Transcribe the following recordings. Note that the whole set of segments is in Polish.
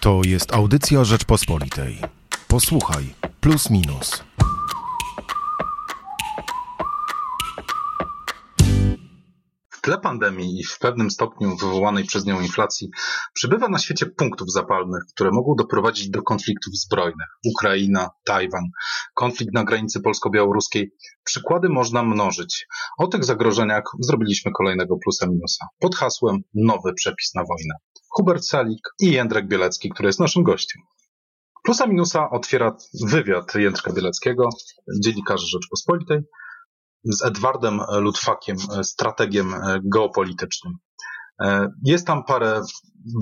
To jest audycja Rzeczpospolitej. Posłuchaj, plus minus. W tle pandemii i w pewnym stopniu wywołanej przez nią inflacji przybywa na świecie punktów zapalnych, które mogą doprowadzić do konfliktów zbrojnych. Ukraina, Tajwan, konflikt na granicy polsko-białoruskiej. Przykłady można mnożyć. O tych zagrożeniach zrobiliśmy kolejnego plusa minusa pod hasłem Nowy przepis na wojnę. Hubert Salik i Jędrek Bielecki, który jest naszym gościem. Plusa minusa otwiera wywiad Jędrka Bieleckiego, dziennikarza Rzeczpospolitej, z Edwardem Ludwakiem, strategiem geopolitycznym. Jest tam parę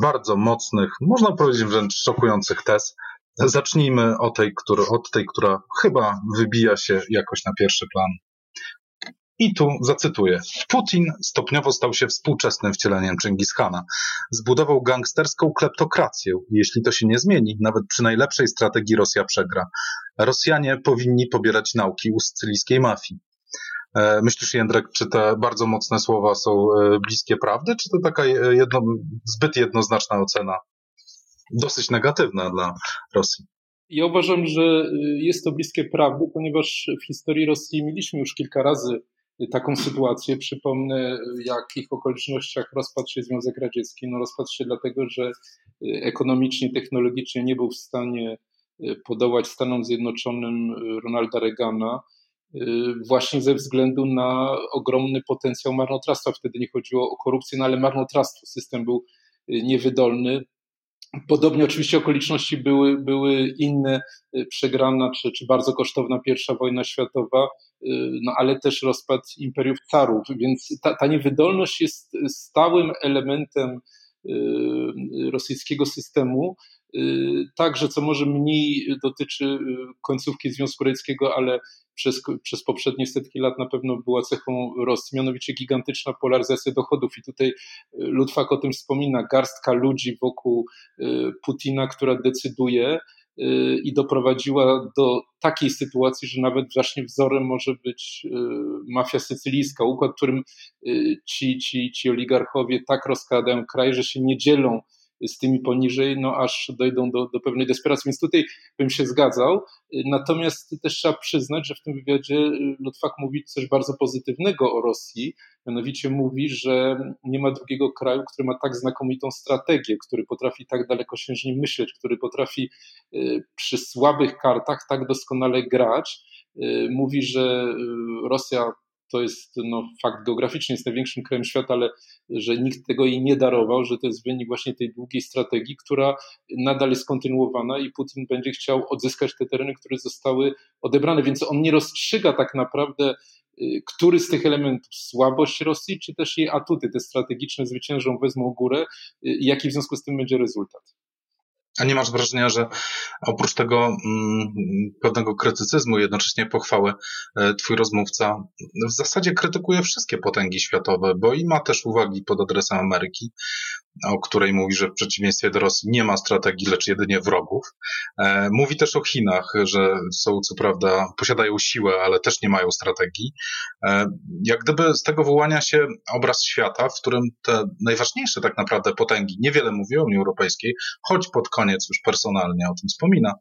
bardzo mocnych, można powiedzieć wręcz szokujących tez. Zacznijmy od tej, od tej, która chyba wybija się jakoś na pierwszy plan. I tu zacytuję. Putin stopniowo stał się współczesnym wcieleniem Chingishana. Zbudował gangsterską kleptokrację. Jeśli to się nie zmieni, nawet przy najlepszej strategii Rosja przegra. Rosjanie powinni pobierać nauki u sycylijskiej mafii. Myślisz, Jędrek, czy te bardzo mocne słowa są bliskie prawdy, czy to taka jedno, zbyt jednoznaczna ocena? Dosyć negatywna dla Rosji. Ja uważam, że jest to bliskie prawdy, ponieważ w historii Rosji mieliśmy już kilka razy taką sytuację. Przypomnę, w jakich okolicznościach rozpadł się Związek Radziecki. No rozpadł się dlatego, że ekonomicznie, technologicznie nie był w stanie podołać Stanom Zjednoczonym Ronalda Reagana właśnie ze względu na ogromny potencjał marnotrawstwa. Wtedy nie chodziło o korupcję, no ale marnotrawstwo. System był niewydolny. Podobnie oczywiście okoliczności były, były inne, przegrana czy, czy bardzo kosztowna pierwsza wojna światowa, no ale też rozpad imperiów carów, więc ta, ta niewydolność jest stałym elementem rosyjskiego systemu, Także, co może mniej dotyczy końcówki Związku Radzieckiego, ale przez, przez poprzednie setki lat na pewno była cechą Rosji, mianowicie gigantyczna polaryzacja dochodów. I tutaj Ludwak o tym wspomina, garstka ludzi wokół Putina, która decyduje i doprowadziła do takiej sytuacji, że nawet właśnie wzorem może być mafia sycylijska, układ, w którym ci, ci, ci oligarchowie tak rozkradają kraj, że się nie dzielą z tymi poniżej, no aż dojdą do, do pewnej desperacji. Więc tutaj bym się zgadzał. Natomiast też trzeba przyznać, że w tym wywiadzie Lutwak mówi coś bardzo pozytywnego o Rosji. Mianowicie mówi, że nie ma drugiego kraju, który ma tak znakomitą strategię, który potrafi tak dalekosiężnie myśleć, który potrafi przy słabych kartach tak doskonale grać. Mówi, że Rosja to jest no, fakt geograficzny, jest największym krajem świata, ale że nikt tego jej nie darował, że to jest wynik właśnie tej długiej strategii, która nadal jest kontynuowana i Putin będzie chciał odzyskać te tereny, które zostały odebrane, więc on nie rozstrzyga tak naprawdę który z tych elementów, słabość Rosji, czy też jej atuty, te strategiczne zwyciężą, wezmą górę i jaki w związku z tym będzie rezultat. A nie masz wrażenia, że oprócz tego mm, pewnego krytycyzmu, jednocześnie pochwały, twój rozmówca w zasadzie krytykuje wszystkie potęgi światowe, bo i ma też uwagi pod adresem Ameryki, o której mówi, że w przeciwieństwie do Rosji nie ma strategii, lecz jedynie wrogów. Mówi też o Chinach, że są co prawda, posiadają siłę, ale też nie mają strategii. Jak gdyby z tego wyłania się obraz świata, w którym te najważniejsze tak naprawdę potęgi niewiele mówią o Unii Europejskiej, choć pod koniec już personalnie o tym wspomina.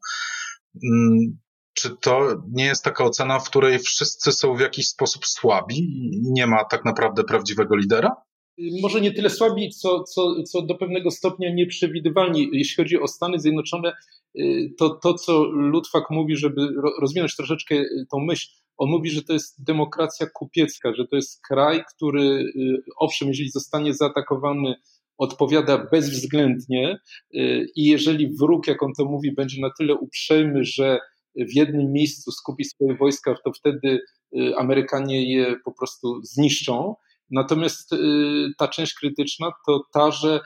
Czy to nie jest taka ocena, w której wszyscy są w jakiś sposób słabi i nie ma tak naprawdę prawdziwego lidera? Może nie tyle słabi, co, co, co do pewnego stopnia nieprzewidywalni. Jeśli chodzi o Stany Zjednoczone, to to, co Ludwak mówi, żeby rozwinąć troszeczkę tą myśl, on mówi, że to jest demokracja kupiecka, że to jest kraj, który, owszem, jeżeli zostanie zaatakowany, odpowiada bezwzględnie i jeżeli wróg, jak on to mówi, będzie na tyle uprzejmy, że w jednym miejscu skupi swoje wojska, to wtedy Amerykanie je po prostu zniszczą. Natomiast ta część krytyczna to ta, że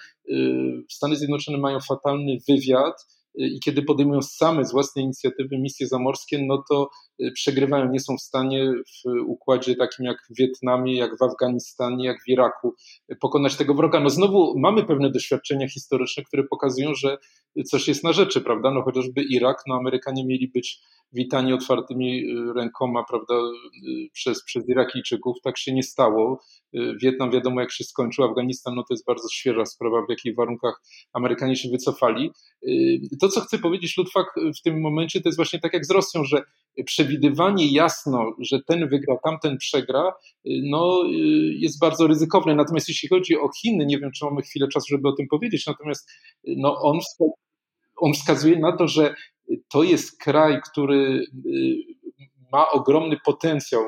Stany Zjednoczone mają fatalny wywiad i kiedy podejmują same z własnej inicjatywy misje zamorskie, no to przegrywają, nie są w stanie w układzie takim jak w Wietnamie, jak w Afganistanie, jak w Iraku pokonać tego wroga. No znowu mamy pewne doświadczenia historyczne, które pokazują, że coś jest na rzeczy, prawda? No chociażby Irak, no Amerykanie mieli być witani otwartymi rękoma prawda, przez, przez Irakijczyków. Tak się nie stało. Wietnam wiadomo jak się skończył, Afganistan no to jest bardzo świeża sprawa, w jakich warunkach Amerykanie się wycofali. To, co chcę powiedzieć, Ludwak, w tym momencie to jest właśnie tak jak z Rosją, że przewidywanie jasno, że ten wygra, tamten przegra, no, jest bardzo ryzykowne. Natomiast jeśli chodzi o Chiny, nie wiem, czy mamy chwilę czasu, żeby o tym powiedzieć, natomiast no, on, on wskazuje na to, że to jest kraj, który ma ogromny potencjał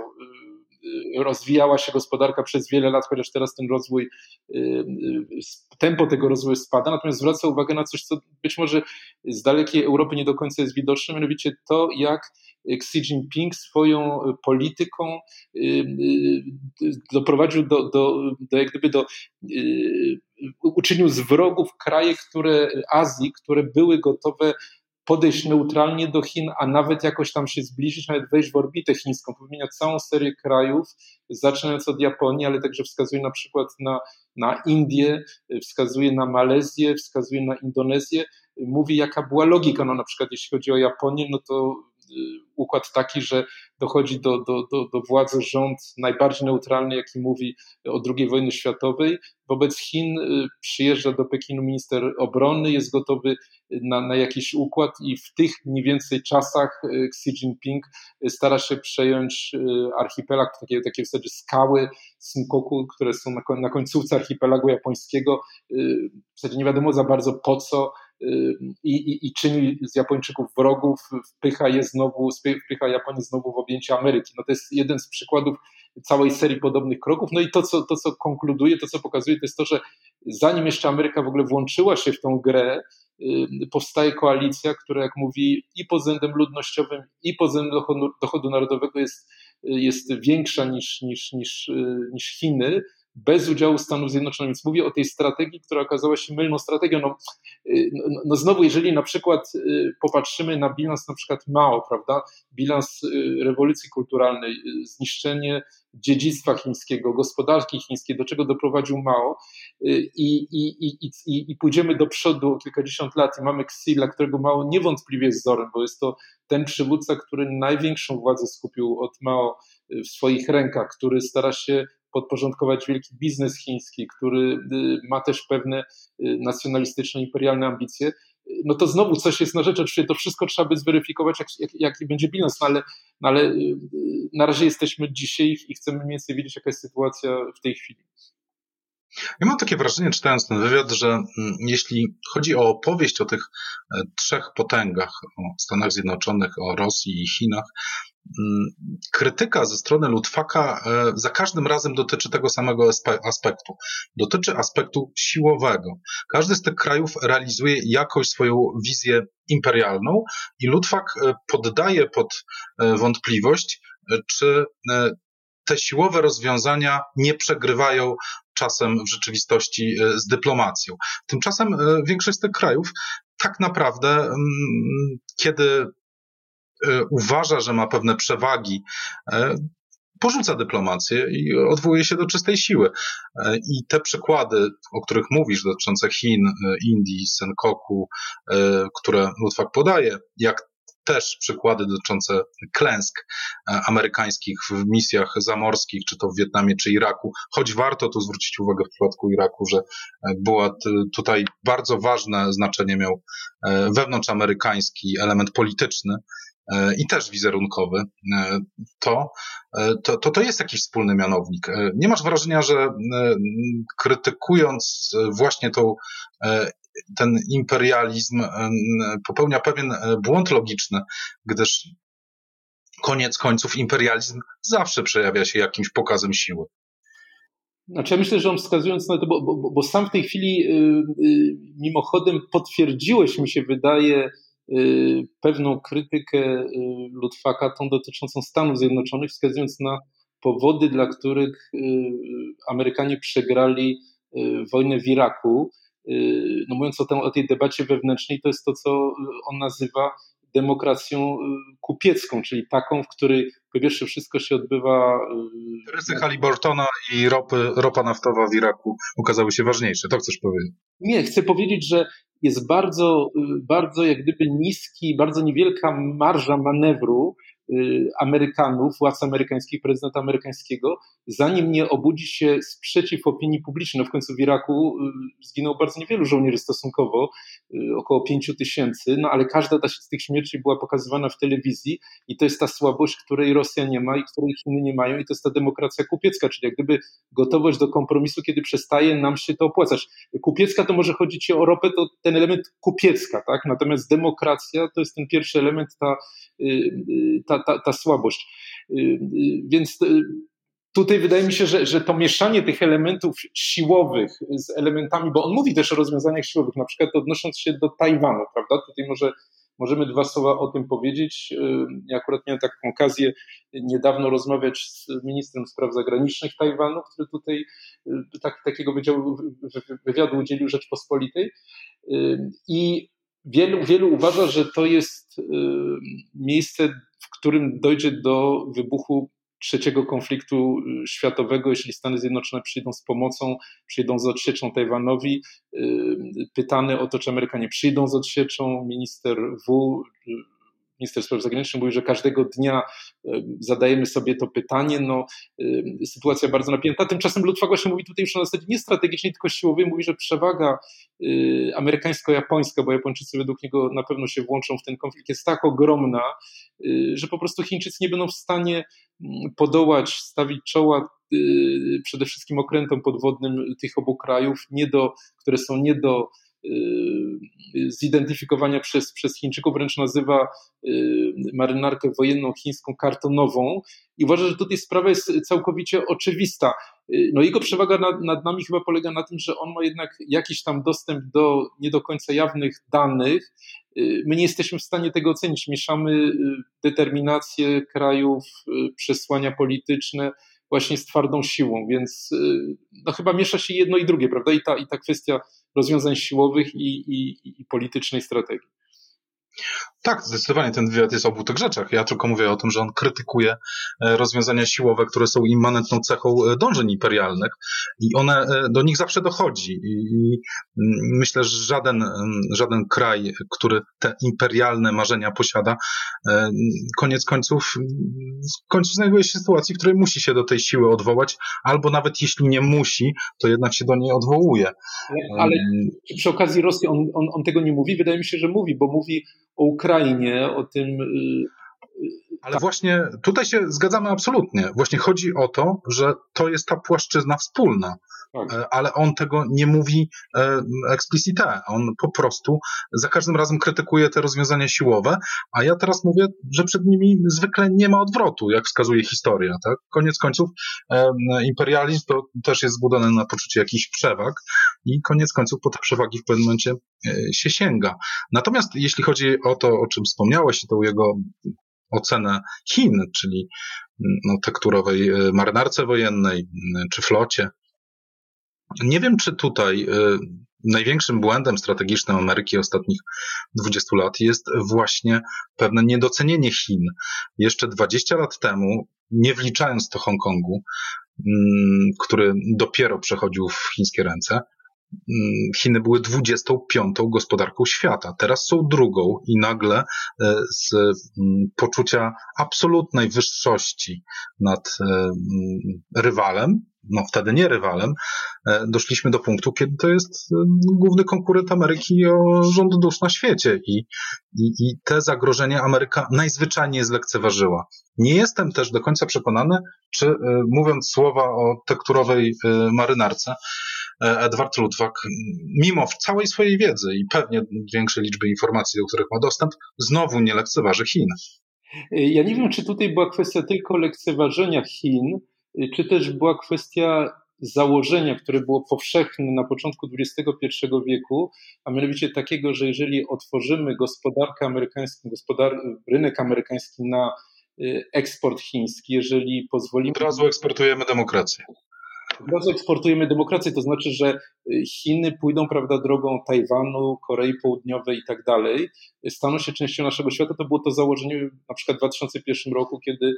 rozwijała się gospodarka przez wiele lat, chociaż teraz ten rozwój, y, y, tempo tego rozwoju spada, natomiast zwraca uwagę na coś, co być może z dalekiej Europy nie do końca jest widoczne, mianowicie to, jak Xi Jinping swoją polityką y, doprowadził do, do, do jak gdyby do uczynił z wrogów kraje, które Azji, które były gotowe podejść neutralnie do Chin, a nawet jakoś tam się zbliżyć, nawet wejść w orbitę chińską. Wymienia całą serię krajów, zaczynając od Japonii, ale także wskazuje na przykład na, na Indię, wskazuje na Malezję, wskazuje na Indonezję. Mówi, jaka była logika. No na przykład jeśli chodzi o Japonię, no to układ taki, że dochodzi do, do, do, do władzy rząd najbardziej neutralny, jaki mówi o II wojny światowej. Wobec Chin y, przyjeżdża do Pekinu minister obrony, jest gotowy na, na jakiś układ i w tych mniej więcej czasach y, Xi Jinping stara się przejąć y, archipelag, takie, takie w zasadzie skały Senkoku, które są na, na końcówce archipelagu japońskiego. W zasadzie nie wiadomo za bardzo po co, i, i, i, czyni z Japończyków wrogów, wpycha je znowu, wpycha Japonię znowu w objęcie Ameryki. No to jest jeden z przykładów całej serii podobnych kroków. No i to co, to, co konkluduje, to, co pokazuje, to jest to, że zanim jeszcze Ameryka w ogóle włączyła się w tą grę, powstaje koalicja, która, jak mówi, i pod względem ludnościowym, i pod względem dochodu, dochodu narodowego jest, jest większa niż, niż, niż, niż Chiny bez udziału Stanów Zjednoczonych. Więc mówię o tej strategii, która okazała się mylną strategią. No, y, no, no znowu, jeżeli na przykład y, popatrzymy na bilans na przykład Mao, prawda, bilans y, rewolucji kulturalnej, zniszczenie dziedzictwa chińskiego, gospodarki chińskiej, do czego doprowadził Mao i, i, i, i, i pójdziemy do przodu o kilkadziesiąt lat i mamy Xi, dla którego Mao niewątpliwie jest wzorem, bo jest to ten przywódca, który największą władzę skupił od Mao w swoich rękach, który stara się podporządkować wielki biznes chiński, który y, ma też pewne y, nacjonalistyczne, imperialne ambicje, no to znowu coś jest na rzecz. Oczywiście to wszystko trzeba by zweryfikować, jak, jak, jaki będzie bilans, no ale, no ale y, na razie jesteśmy dzisiaj i chcemy mniej więcej wiedzieć, jaka jest sytuacja w tej chwili. Ja mam takie wrażenie, czytając ten wywiad, że mm, jeśli chodzi o opowieść o tych e, trzech potęgach, o Stanach Zjednoczonych, o Rosji i Chinach, krytyka ze strony Lutfaka e, za każdym razem dotyczy tego samego aspektu. Dotyczy aspektu siłowego. Każdy z tych krajów realizuje jakoś swoją wizję imperialną i Lutfak e, poddaje pod e, wątpliwość, czy te siłowe rozwiązania nie przegrywają czasem w rzeczywistości z dyplomacją. Tymczasem większość z tych krajów tak naprawdę, mm, kiedy uważa, że ma pewne przewagi, e, porzuca dyplomację i odwołuje się do czystej siły. E, I te przykłady, o których mówisz, dotyczące Chin, Indii, Senkoku, które Lutwak podaje, jak też przykłady dotyczące klęsk amerykańskich w misjach zamorskich, czy to w Wietnamie, czy Iraku, choć warto tu zwrócić uwagę w przypadku Iraku, że była tutaj bardzo ważne znaczenie miał wewnątrzamerykański element polityczny, E, i też wizerunkowy, e, to, e, to, to, to jest jakiś wspólny mianownik. Nie masz wrażenia, że krytykując właśnie tą, ten imperializm, popełnia pewien błąd logiczny, gdyż koniec końców imperializm zawsze przejawia się jakimś pokazem siły. Znaczy ja myślę, że on wskazując na to, bo, bo, bo sam w tej chwili yy, mimochodem potwierdziłeś, mi się wydaje, pewną krytykę y, Ludwaka, tą dotyczącą Stanów Zjednoczonych, wskazując na powody, dla których y, Amerykanie przegrali wojnę w Iraku. No mówiąc o, tym, o tej debacie wewnętrznej, to jest to, co on nazywa demokracją kupiecką, czyli taką, w której po pierwsze wszystko się odbywa. Interesy Haliburtona i ropy, ropa naftowa w Iraku okazały się ważniejsze. To chcesz powiedzieć? Nie, chcę powiedzieć, że jest bardzo, bardzo jak gdyby niski, bardzo niewielka marża manewru Y, Amerykanów, władz amerykańskich, prezydenta amerykańskiego, zanim nie obudzi się sprzeciw opinii publicznej. No w końcu w Iraku y, zginęło bardzo niewielu żołnierzy stosunkowo, y, około pięciu tysięcy, no ale każda z tych śmierci była pokazywana w telewizji i to jest ta słabość, której Rosja nie ma i której Chiny nie mają i to jest ta demokracja kupiecka, czyli jak gdyby gotowość do kompromisu, kiedy przestaje nam się to opłacać. Kupiecka to może chodzić o ropę, to ten element kupiecka, tak? Natomiast demokracja to jest ten pierwszy element, ta, ta ta, ta, ta słabość. Y, y, więc y, tutaj wydaje mi się, że, że to mieszanie tych elementów siłowych z elementami, bo on mówi też o rozwiązaniach siłowych, na przykład odnosząc się do Tajwanu, prawda? Tutaj może możemy dwa słowa o tym powiedzieć. Ja akurat miałem taką okazję niedawno rozmawiać z ministrem spraw zagranicznych Tajwanu, który tutaj tak, takiego wywiadu udzielił Rzeczpospolitej. I wielu, wielu uważa, że to jest miejsce w którym dojdzie do wybuchu trzeciego konfliktu y, światowego, jeśli Stany Zjednoczone przyjdą z pomocą, przyjdą z odsieczą Tajwanowi. Y, pytany o to, czy Amerykanie przyjdą z odsieczą, minister W minister spraw zagranicznych mówi, że każdego dnia e, zadajemy sobie to pytanie. No, e, sytuacja bardzo napięta. Tymczasem Lutwa właśnie mówi tutaj już na zasadzie nie strategicznej, tylko siłowej. Mówi, że przewaga e, amerykańsko-japońska, bo Japończycy według niego na pewno się włączą w ten konflikt, jest tak ogromna, że po prostu Chińczycy nie będą w stanie mm, podołać, stawić czoła przede wszystkim okrętom podwodnym tych obu krajów, nie do, które są nie do zidentyfikowania przez, przez Chińczyków, wręcz nazywa y, marynarkę wojenną chińską kartonową i uważa, że tutaj sprawa jest całkowicie oczywista. Y, no jego przewaga nad, nad nami chyba polega na tym, że on ma jednak jakiś tam dostęp do nie do końca jawnych danych. My nie jesteśmy w stanie tego ocenić. Mieszamy determinację krajów, przesłania polityczne, właśnie z twardą siłą, więc no chyba miesza się jedno i drugie, prawda? I ta, i ta kwestia rozwiązań siłowych i, i, i politycznej strategii. Tak, zdecydowanie ten wywiad jest o obu tych rzeczach. Ja tylko mówię o tym, że on krytykuje e, rozwiązania siłowe, które są immanentną cechą e, dążeń imperialnych i one e, do nich zawsze dochodzi. I myślę, że żaden, żaden kraj, który te imperialne marzenia posiada, koniec końców, końcu znajduje się w sytuacji, w której musi się do tej siły odwołać, albo nawet jeśli nie musi, to jednak się do niej odwołuje. Ale, ale przy okazji Rosji on, on, on tego nie mówi? Wydaje mi się, że mówi, bo mówi o Ukrainie, o tym. Y, Ale tak. właśnie tutaj się zgadzamy absolutnie. Właśnie chodzi o to, że to jest ta płaszczyzna wspólna. Tak. E, ale on tego nie mówi explicite. On po prostu za każdym razem krytykuje te rozwiązania siłowe, a ja teraz mówię, że przed nimi zwykle nie ma odwrotu, jak wskazuje historia. Tak? Koniec końców e, imperializm to też jest zbudowany na poczuciu jakichś przewag i koniec końców po te przewagi w pewnym momencie się sięga. Natomiast jeśli chodzi o to, o czym wspomniałeś, tą jego ocenę Chin, czyli no, tekturowej marynarce wojennej czy flocie, nie wiem, czy tutaj y, największym błędem strategicznym Ameryki ostatnich 20 lat jest właśnie pewne niedocenienie Chin. Jeszcze 20 lat temu, nie wliczając to Hongkongu, mm, który dopiero przechodził w chińskie ręce, mm, Chiny były 25 gospodarką świata. Teraz są drugą i nagle e, z mm, poczucia absolutnej wyższości nad e, rywalem no wtedy nie rywalem, e, doszliśmy do punktu, kiedy to jest główny konkurent Ameryki o rząd dusz na świecie i, i, i te zagrożenia Ameryka najzwyczajniej zlekceważyła. Nie jestem też do końca przekonany, czy mówiąc słowa o tekturowej marynarce, Edward Ludwak, mimo całej swojej wiedzy i pewnie większej liczby informacji, do których ma dostęp, znowu nie lekceważy Chin. Ja nie wiem, czy tutaj była kwestia tylko lekceważenia Chin, czy też była kwestia założenia, które było powszechne na początku XXI wieku, a mianowicie takiego, że jeżeli otworzymy gospodarkę amerykańską, gospodar rynek amerykański na eksport chiński, jeżeli pozwolimy. Od razu eksportujemy demokrację. Bardzo eksportujemy demokrację, to znaczy, że Chiny pójdą prawda, drogą Tajwanu, Korei Południowej i tak dalej, staną się częścią naszego świata. To było to założenie na przykład w 2001 roku, kiedy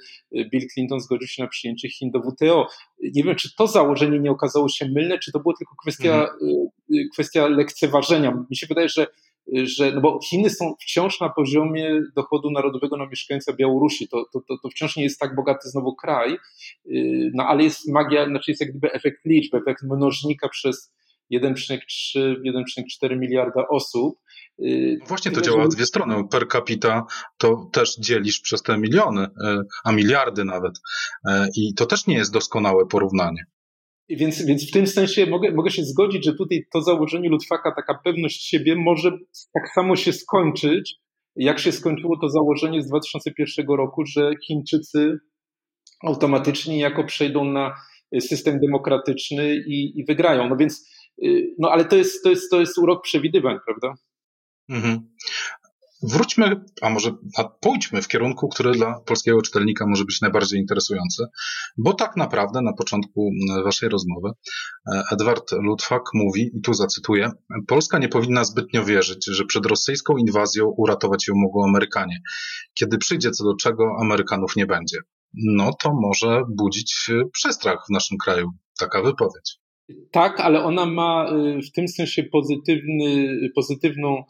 Bill Clinton zgodził się na przyjęcie Chin do WTO. Nie wiem, czy to założenie nie okazało się mylne, czy to było tylko kwestia, mhm. kwestia lekceważenia. Mi się wydaje, że że, no bo Chiny są wciąż na poziomie dochodu narodowego na mieszkańca Białorusi, to, to, to, to wciąż nie jest tak bogaty znowu kraj, y, no ale jest magia, znaczy jest jak gdyby efekt liczby, efekt mnożnika przez 1,3-1,4 miliarda osób. Y, Właśnie to działa w dwie strony. Per capita to też dzielisz przez te miliony, y, a miliardy nawet. I to też nie jest doskonałe porównanie. Więc, więc w tym sensie mogę, mogę się zgodzić, że tutaj to założenie Ludwaka, taka pewność siebie może tak samo się skończyć, jak się skończyło to założenie z 2001 roku, że Chińczycy automatycznie jako przejdą na system demokratyczny i, i wygrają. No więc, y, no ale to jest, to jest, to jest urok przewidywań, prawda? Mhm. Wróćmy, a może pójdźmy w kierunku, który dla polskiego czytelnika może być najbardziej interesujący, bo tak naprawdę na początku waszej rozmowy e, Edward Ludwak mówi, i tu zacytuję, Polska nie powinna zbytnio wierzyć, że przed rosyjską inwazją uratować ją mogą Amerykanie. Kiedy przyjdzie co do czego, Amerykanów nie będzie. No to może budzić e, przestrach w naszym kraju taka wypowiedź. Tak, ale ona ma e, w tym sensie pozytywny, pozytywną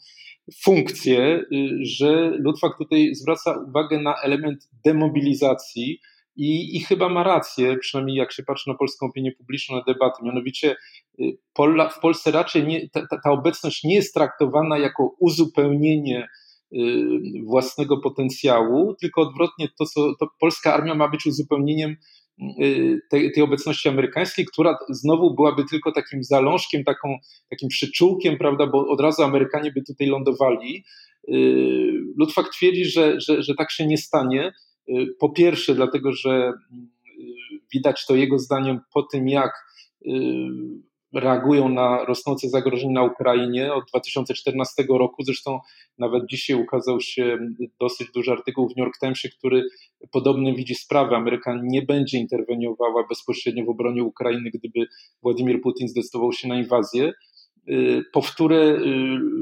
funkcję, y, że Ludwak tutaj zwraca uwagę na element demobilizacji i, i chyba ma rację, przynajmniej jak się patrzy na polską opinię publiczną, na debaty. Mianowicie y, w Polsce raczej nie, ta, ta obecność nie jest traktowana jako uzupełnienie y, własnego potencjału, tylko odwrotnie to, co to polska armia ma być uzupełnieniem tej, tej, obecności amerykańskiej, która znowu byłaby tylko takim zalążkiem, taką, takim przyczółkiem, prawda, bo od razu Amerykanie by tutaj lądowali. Y, Ludwak twierdzi, że, że, że tak się nie stanie. Y, po pierwsze, dlatego, że widać to jego zdaniem po tym, jak reagują na rosnące zagrożenie na Ukrainie od 2014 roku. Zresztą nawet dzisiaj ukazał się dosyć duży artykuł w New York Timesie, który podobny widzi sprawę. Ameryka nie będzie interweniowała bezpośrednio w obronie Ukrainy, gdyby Władimir Putin zdecydował się na inwazję. Y, powtórę y,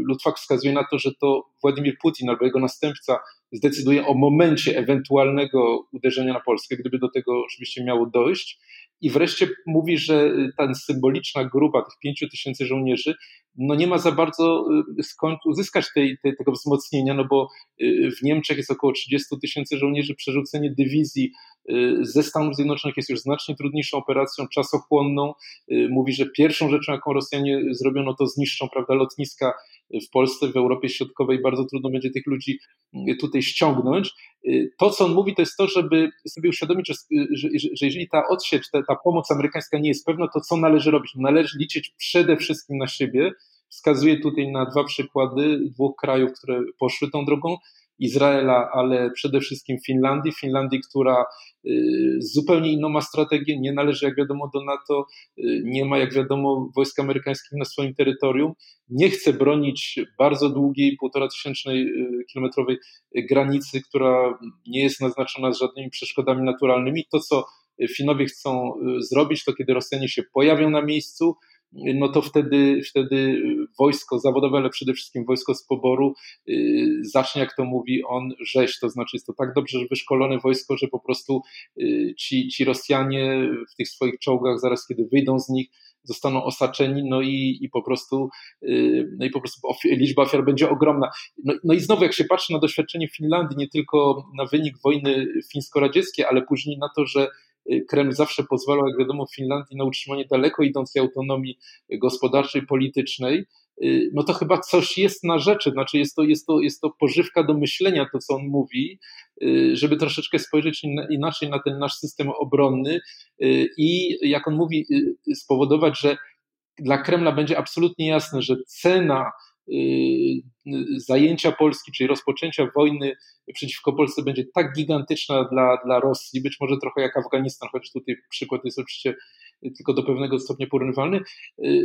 Lutwak wskazuje na to, że to Władimir Putin albo jego następca zdecyduje o momencie ewentualnego uderzenia na Polskę, gdyby do tego oczywiście miało dojść. I wreszcie mówi, że ta symboliczna grupa tych pięciu tysięcy żołnierzy no nie ma za bardzo y, skąd uzyskać tej, tej, tego wzmocnienia, no bo y, w Niemczech jest około 30 tysięcy żołnierzy, przerzucenie dywizji y, ze Stanów Zjednoczonych jest już znacznie trudniejszą operacją, czasochłonną. Mówi, że pierwszą rzeczą, jaką Rosjanie zrobiono, to zniszczą prawda, lotniska w Polsce, w Europie Środkowej. Bardzo trudno będzie tych ludzi tutaj ściągnąć. To, co on mówi, to jest to, żeby sobie uświadomić, że, że, że jeżeli ta odsiecz, ta, ta pomoc amerykańska nie jest pewna, to co należy robić? Należy liczyć przede wszystkim na siebie, Wskazuję tutaj na dwa przykłady dwóch krajów, które poszły tą drogą. Izraela, ale przede wszystkim Finlandii. Finlandii, która y, zupełnie inną ma strategię, nie należy, jak wiadomo, do NATO, y, nie ma, jak wiadomo, wojsk amerykańskich na swoim terytorium, nie chce bronić bardzo długiej, półtora tysięcznej y, kilometrowej granicy, która nie jest naznaczona z żadnymi przeszkodami naturalnymi. To, co Finowie chcą zrobić, to kiedy Rosjanie się pojawią na miejscu, no to wtedy, wtedy wojsko zawodowe, ale przede wszystkim wojsko z poboru y, zacznie, jak to mówi on, rzeź. To znaczy jest to tak dobrze wyszkolone wojsko, że po prostu y, ci, ci Rosjanie w tych swoich czołgach, zaraz kiedy wyjdą z nich, zostaną osaczeni, no i, i po prostu, y, no i po prostu liczba ofiar będzie ogromna. No, no i znowu, jak się patrzy na doświadczenie Finlandii, nie tylko na wynik wojny fińsko-radzieckiej, ale później na to, że Kreml zawsze pozwalał, jak wiadomo, Finlandii na utrzymanie daleko idącej autonomii gospodarczej, politycznej, y, no to chyba coś jest na rzeczy, znaczy jest to, jest to, jest to pożywka do myślenia, to co on mówi, y, żeby troszeczkę spojrzeć inaczej na ten nasz system obronny i jak on mówi, spowodować, że dla Kremla będzie absolutnie jasne, że cena zajęcia Polski, czyli rozpoczęcia wojny przeciwko Polsce będzie tak gigantyczna dla, dla Rosji, być może trochę jak Afganistan, choć tutaj przykład jest oczywiście tylko do pewnego stopnia porównywalny,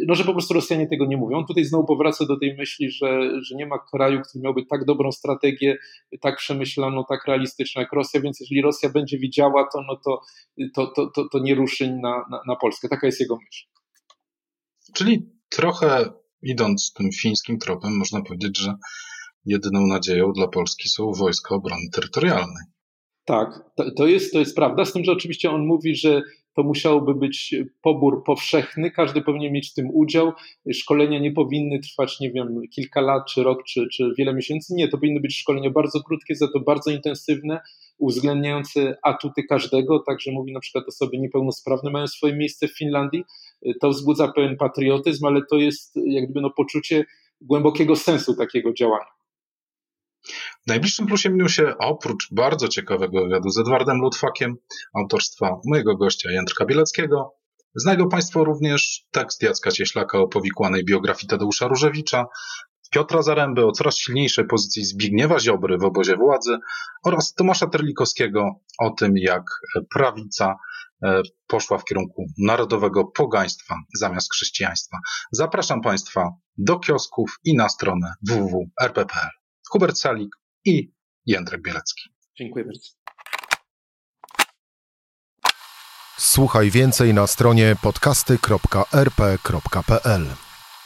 no że po prostu Rosjanie tego nie mówią. Tutaj znowu powraca do tej myśli, że, że nie ma kraju, który miałby tak dobrą strategię, tak przemyślaną, tak realistyczną jak Rosja, więc jeżeli Rosja będzie widziała to, no to, to, to, to, to nie ruszy na, na, na Polskę. Taka jest jego myśl. Czyli trochę idąc tym fińskim tropem, można powiedzieć, że jedyną nadzieją dla Polski są wojska obrony terytorialnej. Tak, to, jest, to jest prawda, z tym, że oczywiście on mówi, że to musiałby być pobór powszechny, każdy powinien mieć w tym udział. Szkolenia nie powinny trwać, nie wiem, kilka lat, czy rok, czy, czy wiele miesięcy. Nie, to powinny być szkolenia bardzo krótkie, za to bardzo intensywne, uwzględniające atuty każdego. Także mówi na przykład osoby niepełnosprawne mają swoje miejsce w Finlandii. To wzbudza pewien patriotyzm, ale to jest jak gdyby no, poczucie głębokiego sensu takiego działania. Najbliższym plusie minusie, oprócz bardzo ciekawego wywiadu z Edwardem Lutfakiem, autorstwa mojego gościa Jędrka Bieleckiego, znajdą Państwo również tekst Jacka Cieślaka o powikłanej biografii Tadeusza Różewicza, Piotra Zaręby o coraz silniejszej pozycji Zbigniewa Ziobry w obozie władzy oraz Tomasza Terlikowskiego o tym, jak prawica e, poszła w kierunku narodowego pogaństwa zamiast chrześcijaństwa. Zapraszam Państwa do kiosków i na stronę www.rp.pl. Hubert Salik i Jędrek Bielecki. Dziękuję bardzo. Słuchaj więcej na stronie podcasty.rp.pl.